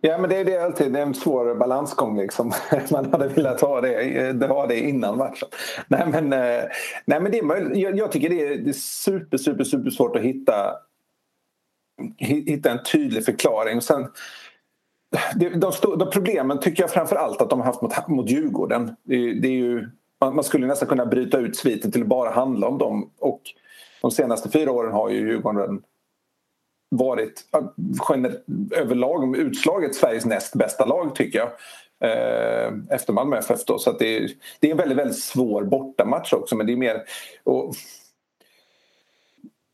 Ja men det är det alltid, det är en svår balansgång liksom. Man hade velat ha det, eh, ha det innan matchen. Nej men, eh, nej, men det är möjligt. Jag, jag tycker det är, det är super, super, super svårt att hitta, hitta en tydlig förklaring. Sen, det, de, de problemen tycker jag framför allt att de har haft mot, mot Djurgården. Det, det är ju, man, man, skulle nästan kunna bryta ut sviten till att bara handla om dem. Och de senaste fyra åren har ju Djurgården varit överlag utslaget Sveriges näst bästa lag tycker jag. Eh, efter Malmö FF då. Så det, är, det är en väldigt, väldigt svår bortamatch också men det är mer... Och,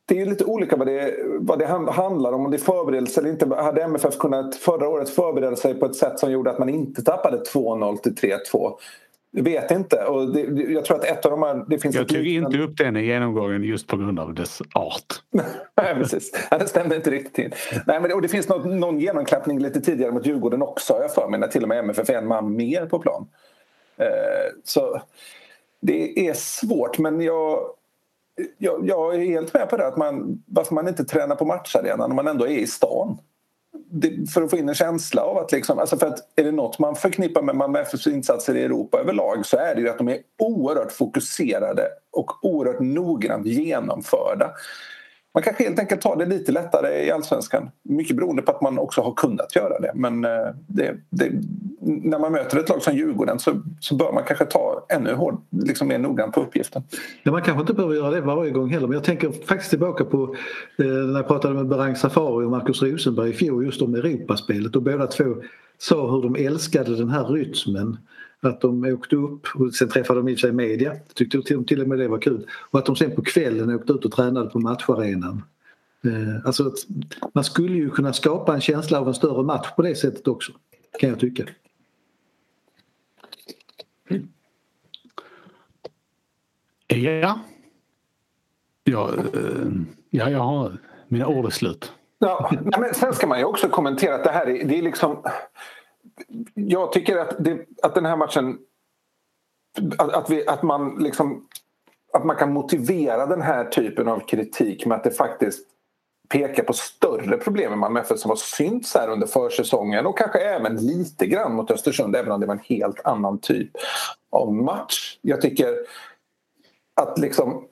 det är lite olika vad det, vad det handlar om, om det är förberedelse eller inte. Hade MFF kunnat förra året förbereda sig på ett sätt som gjorde att man inte tappade 2-0 till 3-2 vet inte. Och det, jag tror att ett av de här... Det finns jag tog inte upp den i genomgången just på grund av dess art. Nej, precis. Ja, det stämde inte riktigt in. Nej, men och det finns något, någon genomklappning lite tidigare mot Djurgården också, jag för mig, när till och med MFF är en man mer på plan. Eh, så det är svårt, men jag, jag, jag, är helt med på det. Att man, varför man inte tränar på matcharenan när man ändå är i stan för att få in en känsla av att liksom, alltså för att är det något man förknippar med Malmö FFs insatser i Europa överlag så är det ju att de är oerhört fokuserade och oerhört noggrant genomförda. Man kanske helt enkelt tar det lite lättare i allsvenskan. Mycket beroende på att man också har kunnat göra det. Men eh, det, det, när man möter ett lag som Djurgården så, så bör man kanske ta ännu hård, liksom mer noggrant på uppgiften. Ja, man kanske inte behöver göra det varje gång heller men jag tänker faktiskt tillbaka på eh, när jag pratade med Berang Safari och Markus Rosenberg i fjol just om Europaspelet och båda två sa hur de älskade den här rytmen att de åkte upp och sen träffade de i sig media. Tyckte till, till och med det var kul. Och att de sen på kvällen åkte ut och tränade på matcharenan. Eh, alltså, man skulle ju kunna skapa en känsla av en större match på det sättet också. Kan jag tycka. Ja. Ja, eh, ja, jag har mina ord är slut. Ja, men sen ska man ju också kommentera att det här är, det är liksom jag tycker att, det, att den här matchen... Att, att, vi, att, man liksom, att man kan motivera den här typen av kritik med att det faktiskt pekar på större problem med Malmö FF som har synts här under försäsongen och kanske även lite grann mot Östersund även om det var en helt annan typ av match. Jag tycker att liksom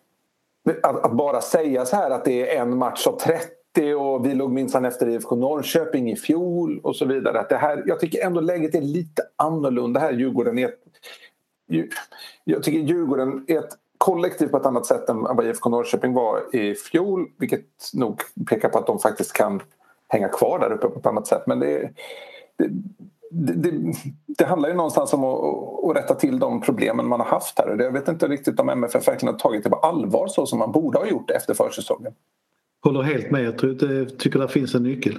att, att bara säga så här att det är en match av 30 och vi låg minsann efter IFK Norrköping i fjol och så vidare. Att det här, jag tycker ändå läget är lite annorlunda här. Djurgården är ett, jag tycker Djurgården är ett kollektiv på ett annat sätt än vad IFK Norrköping var i fjol vilket nog pekar på att de faktiskt kan hänga kvar där uppe på ett annat sätt. Men det, det, det, det handlar ju någonstans om att, att, rätta till de problemen man har haft här. Jag vet inte riktigt om MFF verkligen har tagit det på allvar så som man borde ha gjort efter försäsongen. Håller helt med. Jag tror, tycker det finns en nyckel.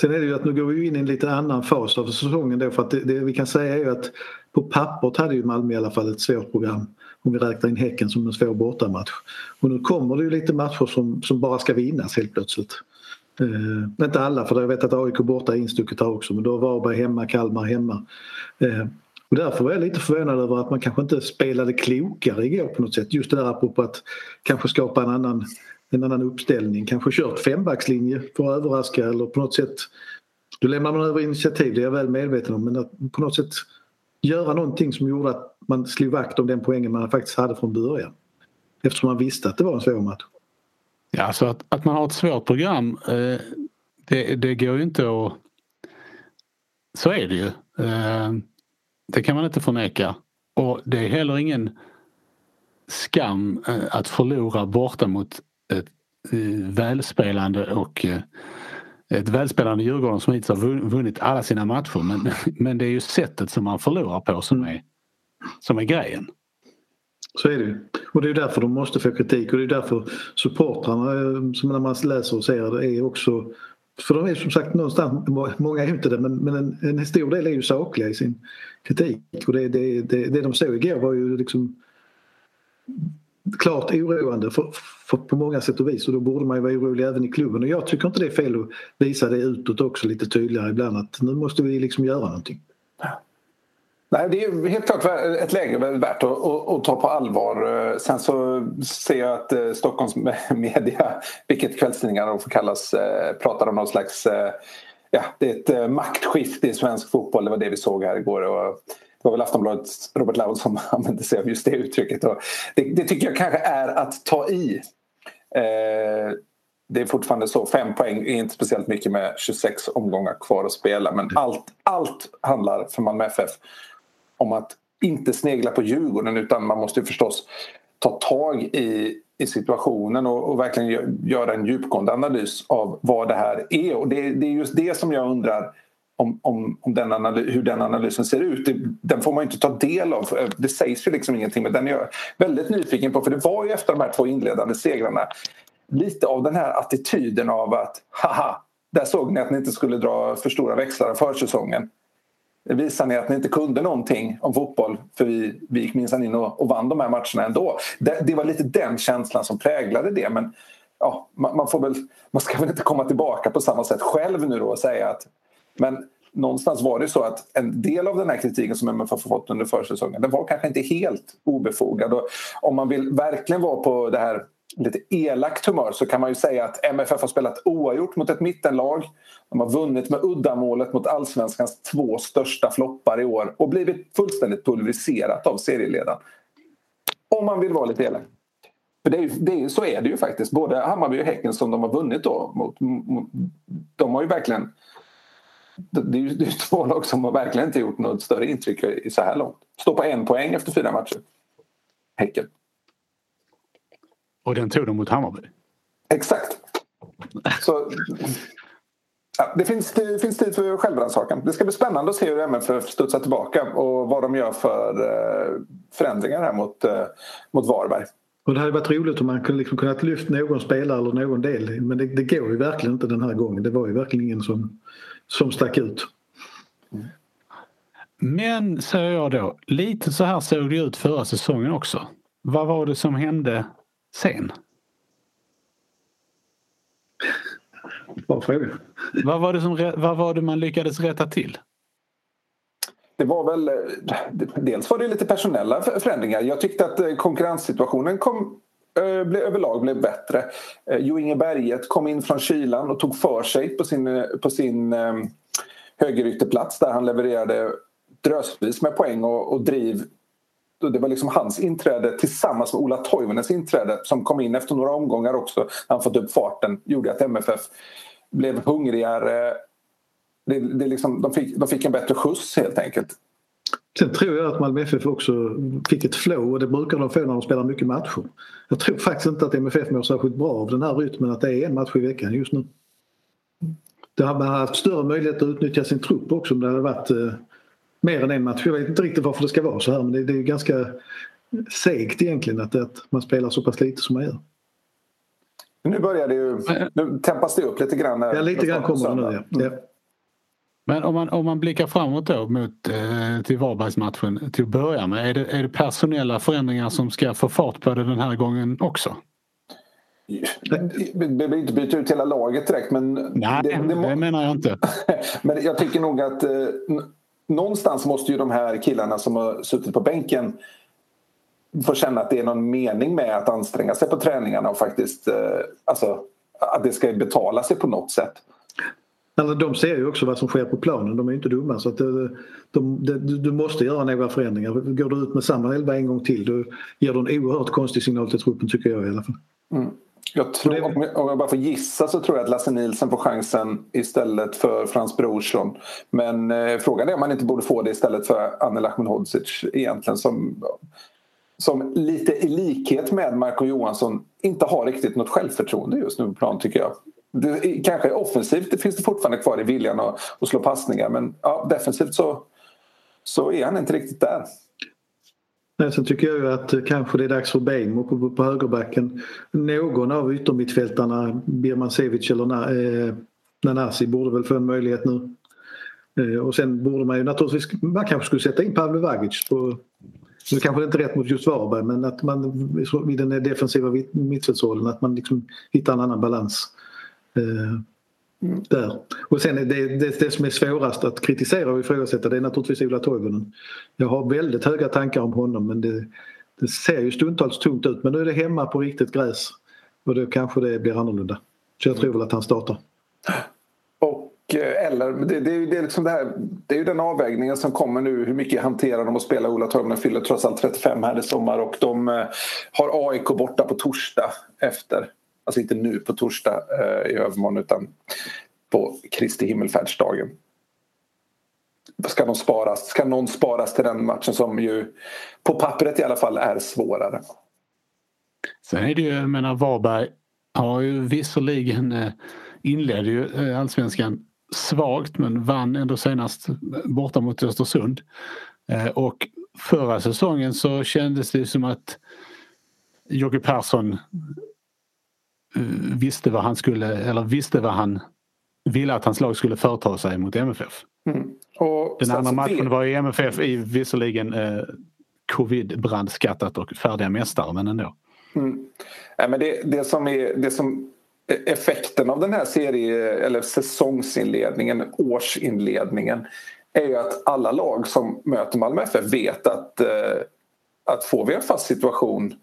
Sen är det ju att nu går vi in i en lite annan fas av säsongen då för att det, det, vi kan säga är ju att på pappret hade ju Malmö i alla fall ett svårt program om vi räknar in Häcken som en svår bortamatch. Och nu kommer det ju lite matcher som, som bara ska vinnas helt plötsligt. Eh, inte alla för jag vet att AIK borta är instucket här också men då var Varberg hemma, Kalmar hemma. Eh, och därför var jag lite förvånad över att man kanske inte spelade klokare igår på något sätt. Just det där apropå att kanske skapa en annan en annan uppställning, kanske kört fembackslinje för att överraska eller på något sätt då lämnar man över initiativ, det är jag väl medveten om men att på något sätt göra någonting som gjorde att man slog vakt om den poängen man faktiskt hade från början. Eftersom man visste att det var en svår match. Ja, alltså att, att man har ett svårt program eh, det, det går ju inte att... Så är det ju. Eh, det kan man inte förneka. Och det är heller ingen skam eh, att förlora borta mot ett eh, välspelande och eh, ett välspelande Djurgården som hittills har vunnit alla sina matcher men, men det är ju sättet som man förlorar på som är, som är grejen. Så är det ju. Och det är därför de måste få kritik och det är därför supportrarna eh, som när man läser och ser det är också för de är som sagt någonstans, många är inte det men, men en, en stor del är ju sakliga i sin kritik och det, det, det, det de såg igår var ju liksom klart oroande för, för, på många sätt och vis och då borde man ju vara orolig även i klubben och jag tycker inte det är fel att visa det utåt också lite tydligare ibland att nu måste vi liksom göra någonting. Nej, det är helt klart ett läge värt att, att, att, ta på allvar. Eh, sen så ser jag att eh, Stockholms media, vilket kvällstidningar får kallas, eh, pratar om någon slags Ja, det är ett maktskifte i svensk fotboll. Det var det vi såg här igår. Och var väl Aftonbladets Robert Laud som använde sig av just det uttrycket. Det, det tycker jag kanske är att ta i. Eh, det är fortfarande så, fem poäng är inte speciellt mycket med 26 omgångar kvar att spela. Men allt, allt handlar för Malmö FF om att inte snegla på Djurgården utan man måste förstås ta tag i, i situationen och, och verkligen göra en djupgående analys av vad det här är. Och det, det är just det som jag undrar om, om, om den analys, hur den analysen ser ut. Det, den får man inte ta del av. Eh, det sägs ju liksom ingenting men den är jag väldigt nyfiken på för det var ju efter de här två inledande segrarna lite av den här attityden av att haha, där såg ni att ni inte skulle dra för stora växlar av försäsongen. Visar ni att ni inte kunde någonting om fotboll för vi, vi gick minsann in och, och vann de här matcherna ändå. Det, det var lite den känslan som präglade det men ja, man, man, får väl, man ska väl inte komma tillbaka på samma sätt själv nu då och säga att men någonstans var det så att en del av den här kritiken som MFF har fått under försäsongen den var kanske inte helt obefogad. Och om man vill verkligen vara på det här lite elakt humör så kan man ju säga att MFF har spelat oavgjort mot ett mittenlag. De har vunnit med uddamålet mot allsvenskans två största floppar i år och blivit fullständigt pulveriserat av serieledaren. Om man vill vara lite elak. För det är, det är, så är det ju faktiskt. Både Hammarby och Häcken som de har vunnit då, mot, mot, de har ju verkligen... Det är ju det är två lag som har verkligen inte gjort något större intryck i så här långt. Står på en poäng efter fyra matcher. Häcken. Och den tog de mot Hammarby? Exakt. Så, ja, det, finns, det finns tid för självrannsakan. Det ska bli spännande att se hur MFF studsar tillbaka och vad de gör för eh, förändringar här mot, eh, mot Varberg. Och det hade varit roligt om man kunde liksom kunnat lyfta någon spelare eller någon del. Men det, det, går ju verkligen inte den här gången. Det var ju verkligen ingen som, som stack ut. Men, säger jag då, lite så här såg det ut förra säsongen också. Vad var det som hände sen? Bra fråga. Vad var, det som, vad var det man lyckades rätta till? Det var väl... Dels var det lite personella förändringar. Jag tyckte att eh, konkurrenssituationen kom, eh, Eh, överlag blev bättre. Eh, jo Inge Berget kom in från kylan och tog för sig på sin, eh, på sin högerytterplats där han levererade drösvis med poäng och, och driv det var liksom hans inträde tillsammans med Ola Toivonens inträde som kom in efter några omgångar också. Han fått upp farten. gjorde att MFF blev hungrigare. Det, det liksom, de, fick, de fick en bättre skjuts helt enkelt. Sen tror jag att Malmö FF också fick ett flow och det brukar de få när de spelar mycket matcher. Jag tror faktiskt inte att MFF mår särskilt bra av den här rytmen att det är en match i veckan just nu. Det har man haft större möjlighet att utnyttja sin trupp också om det hade varit eh, mer än en match. Jag vet inte riktigt varför det ska vara så här men det, det är ganska segt egentligen att, att man spelar så pass lite som man gör. Nu börjar det ju, nu tempas det upp lite grann. Ja, lite grann kommer det nu ja. ja. Men om man, om man blickar framåt då mot, eh, till Varbergsmatchen till att börja med. Är det, är det personella förändringar som ska få fart på det den här gången också? Vi behöver inte byta ut hela laget direkt men... Nej, det, det, det menar jag inte. men jag tycker nog att eh, någonstans måste ju de här killarna som har suttit på bänken få känna att det är någon mening med att anstränga sig på träningarna och faktiskt... Eh, alltså, att det ska betala sig på något sätt. Alltså, de ser ju också vad som sker på planen, de är inte dumma. Så att de, de, de, du måste göra några förändringar. Går du ut med samma elva en gång till då ger du en oerhört konstig signal till truppen tycker jag i alla fall. Mm. Jag tror, om, jag, bara får gissa så tror jag att Lasse Nilsson får chansen istället för Frans Brorsson. Men eh, frågan är om man inte borde få det istället för Anel Ahmedhodzic egentligen som, som lite i likhet med Marco Johansson inte har riktigt något självförtroende just nu på plan tycker jag. Det, kanske offensivt det finns det fortfarande kvar i viljan att, att slå passningar men ja, defensivt så, så är han inte riktigt där. Nej, sen tycker jag ju att kanske det är dags för Bejmo på, på högerbacken. Någon av yttermittfältarna, Birmancevic eller eh, Nanasi borde väl få en möjlighet nu. Eh, och sen borde man ju naturligtvis, man kanske skulle sätta in Pavle Vagic på nu kanske det inte är rätt mot just Varberg men att man i den defensiva mittfältsrollen att man liksom hittar en annan balans. Eh, Där. Och sen det, det, det som är svårast att kritisera och ifrågasätta det är naturligtvis Ola Toivonen. Jag har väldigt höga tankar om honom men det, det ser ju stundtals tungt ut men nu är det hemma på riktigt gräs och då kanske det blir annorlunda. Så jag tror väl att han startar. Och eh, eller, det, det, det, är liksom det, här, det är ju den avvägningen som kommer nu. Hur mycket hanterar de att spela? Ola Toivonen fyller trots allt 35 här i sommar och de eh, har AIK borta på torsdag efter Alltså inte nu på torsdag eh, i övermorgon utan på Kristi himmelfärdsdagen. Ska, de sparas, ska någon sparas till den matchen som ju på pappret i alla fall är svårare? Sen är det ju, jag menar Varberg har ju visserligen eh, inledde ju eh, allsvenskan svagt men vann ändå senast borta mot Östersund. Eh, och förra säsongen så kändes det som att Jocke Persson visste vad han skulle, eller visste vad han ville att hans lag skulle företa sig mot MFF. Mm. Den andra matchen det... var i MFF i visserligen eh, covid-brandskattat och färdiga mästare men ändå. Mm. Nej, men det, det, som är, det som effekten av den här serie eller säsongsinledningen, årsinledningen är ju att alla lag som möter Malmö FF vet att, eh, att får vi en fast situation eh,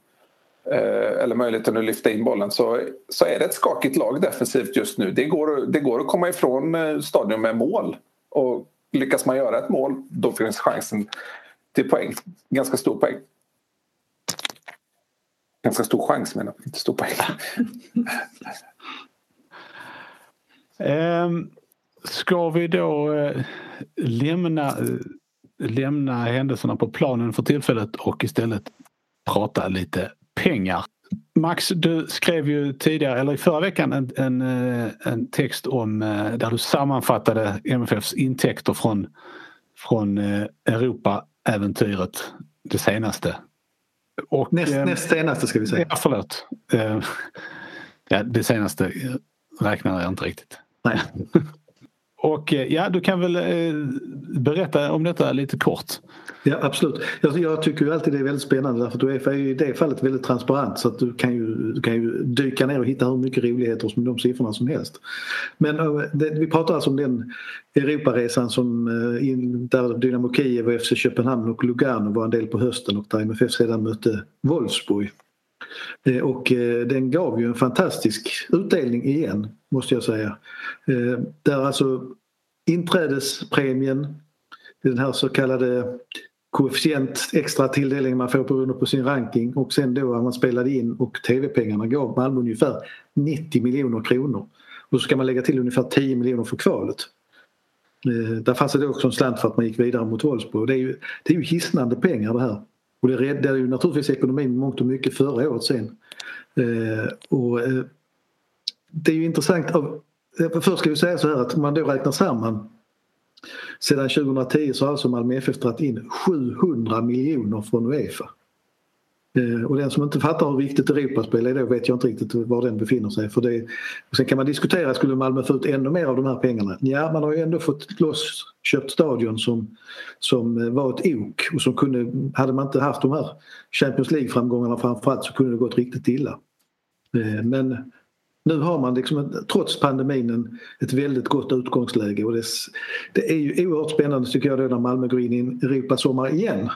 Eh, eller möjligheten att lyfta in bollen så, så är det ett skakigt lag defensivt just nu. Det går, det går att komma ifrån eh, stadion med mål och lyckas man göra ett mål då finns chansen till poäng. Ganska stor poäng. Ganska stor chans menar jag, inte stor poäng. um, ska vi då uh, lämna, uh, lämna händelserna på planen för tillfället och istället prata lite pengar. Max, du skrev ju tidigare, eller i förra veckan, en, en, eh, en text om där du sammanfattade MFFs intäkter från, från Europa-äventyret, det senaste. Och, näst, eh, näst senaste ska vi säga. Ja, förlåt. Eh, ja, det senaste räknar jag inte riktigt. Nej. Och eh, ja, du kan väl eh, berätta om detta lite kort. Ja absolut. Jag, jag tycker ju alltid det är väldigt spännande därför att Uefa är ju i det fallet väldigt transparent så att du kan ju, du kan ju dyka ner och hitta hur mycket roligheter som de siffrorna som helst. Men eh, det, vi pratar alltså om den Europaresan som eh, in, där Dynamo Kiev och FC Köpenhamn och Lugano var en del på hösten och där MFF sedan mötte Wolfsburg. Eh, och eh, den gav ju en fantastisk utdelning igen måste jag säga. Eh, där alltså inträdespremien, den här så kallade koefficient extra tilldelningen man får beroende på sin ranking och sen då när man spelade in och tv-pengarna gav Malmö ungefär 90 miljoner kronor. Och så ska man lägga till ungefär 10 miljoner för kvalet. Eh, där fanns det också en slant för att man gick vidare mot Wolfsburg. Det är ju, det är ju hisnande pengar det här. Och det räddade ju naturligtvis ekonomin mångt och mycket förra året sen. Eh, och, eh, det är ju intressant. Av, eh, först ska vi säga så här att om man då räknar samman sedan 2010 så har alltså Malmö FF dragit in 700 miljoner från Uefa. Eh, och den som inte fattar hur viktigt Europaspel är då vet jag inte riktigt var den befinner sig. För det, och sen kan man diskutera, skulle Malmö få ut ännu mer av de här pengarna? Ja, man har ju ändå fått loss köpt stadion som, som eh, var ett ok och som kunde, hade man inte haft de här Champions League-framgångarna framförallt så kunde det gått riktigt illa. Eh, men nu har man liksom, trots pandemin ett väldigt gott utgångsläge och det, det är ju oerhört spännande tycker jag då när Malmö går in i en Europasommar igen.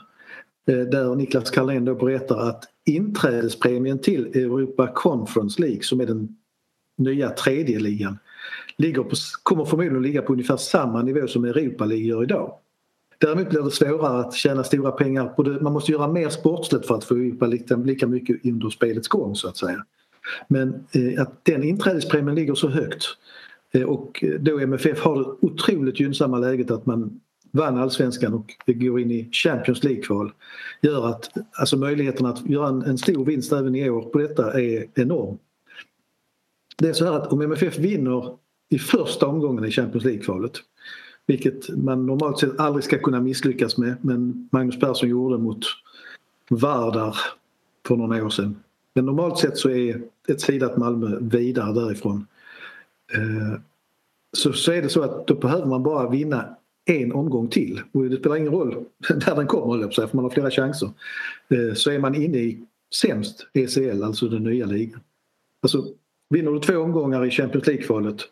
Eh, där Niklas Carlén då berättar att inträdespremien till Europa Conference League som är den nya tredje ligan ligger på, kommer förmodligen ligga på ungefär samma nivå som Europa League gör idag. Däremot blir det svårare att tjäna stora pengar. Man måste göra mer sportsligt för att få Europa lika mycket under spelets gång så att säga. Men eh, att den inträdespremien ligger så högt eh, och då MFF har det otroligt gynnsamma läget att man vann allsvenskan och går in i Champions League-kval gör att alltså möjligheten att göra en, en stor vinst även i år på detta är enorm. Det är så här att om MFF vinner i första omgången i Champions League-kvalet vilket man normalt sett aldrig ska kunna misslyckas med men Magnus Persson gjorde mot Vardar för några år sedan men normalt sett så är ett sidat Malmö vidare därifrån. Eh, så, så är det så att då behöver man bara vinna en omgång till och det spelar ingen roll där den kommer, för man har flera chanser. Eh, så är man inne i sämst ECL, alltså den nya ligan. Alltså, vinner du två omgångar i Champions League-kvalet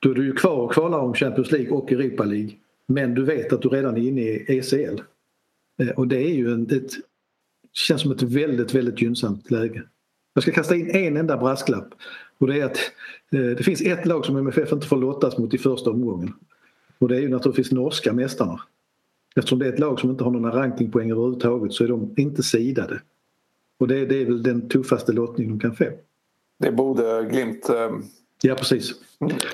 då är du ju kvar och kvalar om Champions League och Europa League. Men du vet att du redan är inne i ECL. Eh, och det är ju en, ett känns som ett väldigt, väldigt gynnsamt läge. Jag ska kasta in en enda brasklapp och det är att eh, det finns ett lag som MFF inte får lottas mot i första omgången. Och det är ju naturligtvis norska mästarna. Eftersom det är ett lag som inte har några rankingpoäng överhuvudtaget så är de inte sidade. Och det, det är väl den tuffaste lottning de kan få. Det borde Glimt eh... Ja precis.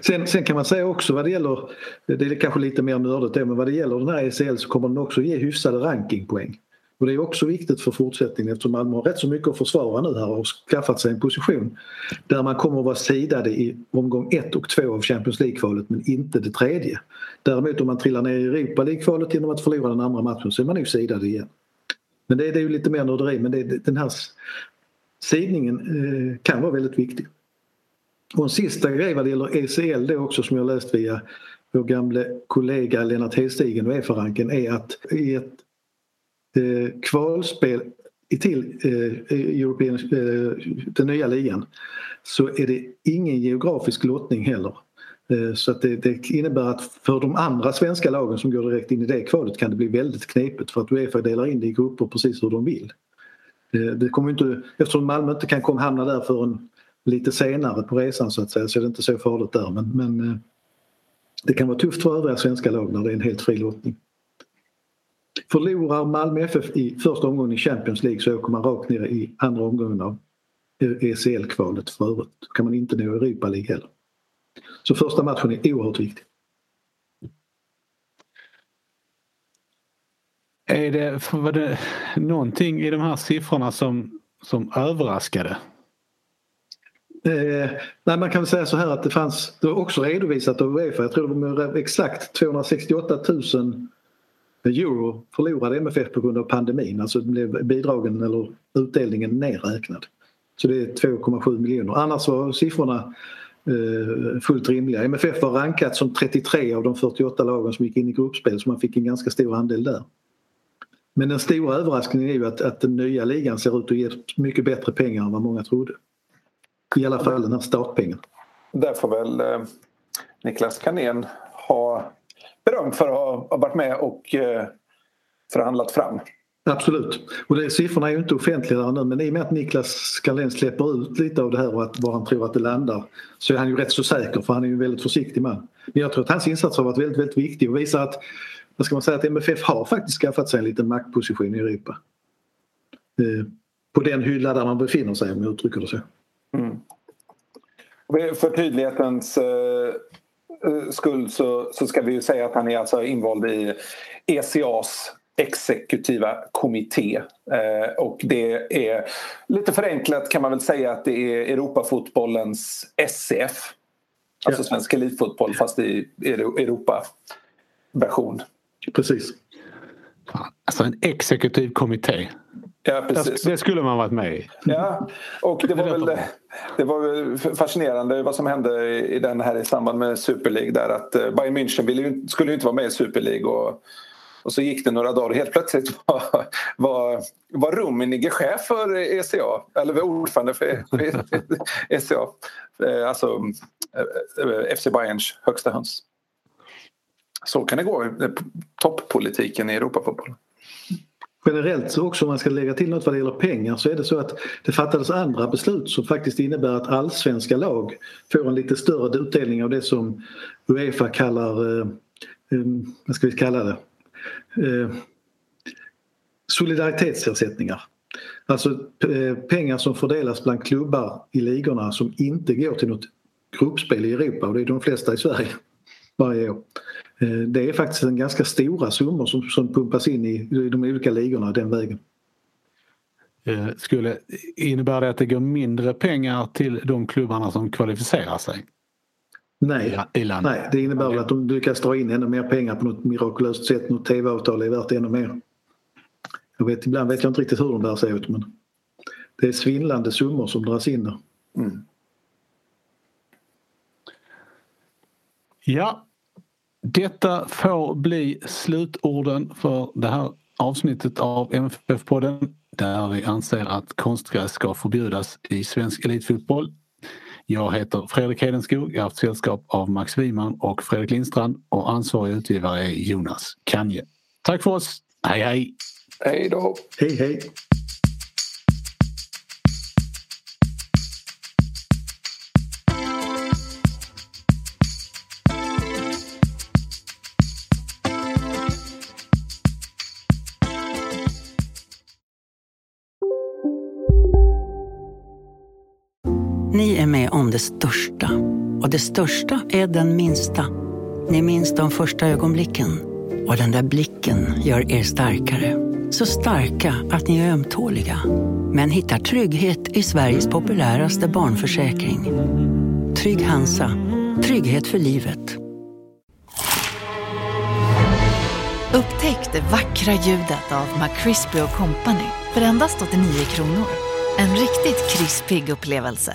Sen, sen, kan man säga också vad det gäller, det är kanske lite mer nördigt men vad det gäller den här ECL så kommer den också ge hyfsade rankingpoäng. Och det är också viktigt för fortsättningen eftersom Malmö har rätt så mycket att försvara nu här och skaffat sig en position där man kommer att vara sidade i omgång 1 och 2 av Champions League-kvalet men inte det tredje. Däremot om man trillar ner i Europa League-kvalet genom att förlora den andra matchen så är man nog sidade igen. Men det, det är ju lite mer nörderi men det, den här sidningen eh, kan vara väldigt viktig. Och en sista grej vad det gäller ECL det också som jag läst via vår gamle kollega Lennart Hedstigen och EFA-ranken är att i ett eh, kvalspel till eh, European, eh, den nya ligan så är det ingen geografisk lottning heller. Eh, så att det, det, innebär att för de andra svenska lagen som går direkt in i det kvalet kan det bli väldigt knepigt för att Uefa delar in det i grupper precis hur de vill. Eh, det kommer inte, eftersom Malmö inte kan komma hamna där förrän lite senare på resan så att säga så är det inte så farligt där. Men, men eh, det kan vara tufft för övriga svenska lag när det är en helt fri lottning. Förlorar Malmö FF i första omgången i Champions League så åker man rakt ner i andra omgången av ECL-kvalet för övrigt. Då kan man inte nå Europa League heller. Så första matchen är oerhört viktig. Är det, var det någonting i de här siffrorna som, som överraskade? Eh, nej, man kan väl säga så här att det fanns, det var också redovisat av Uefa, jag tror det var exakt 268 000 euro förlorade MFF på grund av pandemin. Alltså blev bidragen eller utdelningen nerräknad. Så det är 2,7 miljoner. Annars var siffrorna eh, fullt rimliga. MFF var rankat som 33 av de 48 lagen som gick in i gruppspel så man fick en ganska stor andel där. Men den stora överraskningen är ju att, att den nya ligan ser ut att ge mycket bättre pengar än vad många trodde. I alla fall den här startpengen. Där får väl eh, Niklas Kanén ha beröm för att ha varit med och eh, förhandlat fram. Absolut. Och det, siffrorna är ju inte offentliga nu men i och med att Niklas Skalén släpper ut lite av det här och att, var han tror att det landar så är han ju rätt så säker för han är ju en väldigt försiktig man. Men jag tror att hans insats har varit väldigt, väldigt viktig och visar att vad ska man säga, att MFF har faktiskt skaffat sig en liten maktposition i Europa. Eh, på den hylla där man befinner sig om jag uttrycker det så. Mm. För tydlighetens eh, skull så, så ska vi ju säga att han är alltså invald i ECAs exekutiva kommitté. Eh, och det är lite förenklat kan man väl säga att det är Europafotbollens SCF. Alltså ja. svensk elitfotboll fast i Europa-version. Precis. Alltså en exekutiv kommitté. Ja, precis. Det skulle man varit med i. Ja, och det var väl, det var väl fascinerande vad som hände i den här i samband med Super League där att eh, Bayern München skulle ju inte vara med i Super League och, och så gick det några dagar och helt plötsligt var, var, var Rummenigge chef för ECA, eller var ordförande för ECA. Eh, alltså eh, FC Bayerns högsta höns. Så kan det gå, toppolitiken i Europafotbollen. Generellt så också om man ska lägga till något vad det gäller pengar så är det så att det fattades andra beslut som faktiskt innebär att allsvenska lag får en lite större utdelning av det som Uefa kallar, eh, eh vad ska vi kalla det, eh, solidaritetsersättningar. Alltså eh, pengar som fördelas bland klubbar i ligorna som inte går till något gruppspel i Europa och det är de flesta i Sverige varje år. Eh, det är faktiskt en ganska stora summor som, som pumpas in i, i de olika ligorna den vägen. Eh, skulle, innebär det att det går mindre pengar till de klubbarna som kvalificerar sig? Nej, nej det innebär okay. att de lyckas dra in ännu mer pengar på något mirakulöst sätt. Något tv-avtal är värt ännu mer. Jag vet, ibland vet jag inte riktigt hur de där ser ut men det är svindlande summor som dras in där. Mm. Ja, detta får bli slutorden för det här avsnittet av MFF-podden där vi anser att konstgräs ska förbjudas i svensk elitfotboll. Jag heter Fredrik Hedenskog, jag har haft sällskap av Max Wiman och Fredrik Lindstrand och ansvarig utgivare är Jonas Kanje. Tack för oss, hej hej! Hej då! Hej hej! Det största. Och det största är den minsta. Ni minns de första ögonblicken. Och den där blicken gör er starkare. Så starka att ni är ömtåliga. Men hittar trygghet i Sveriges populäraste barnförsäkring. Trygg Hansa. Trygghet för livet. Upptäck det vackra ljudet av McCrispy Company för endast 89 kronor. En riktigt krispig upplevelse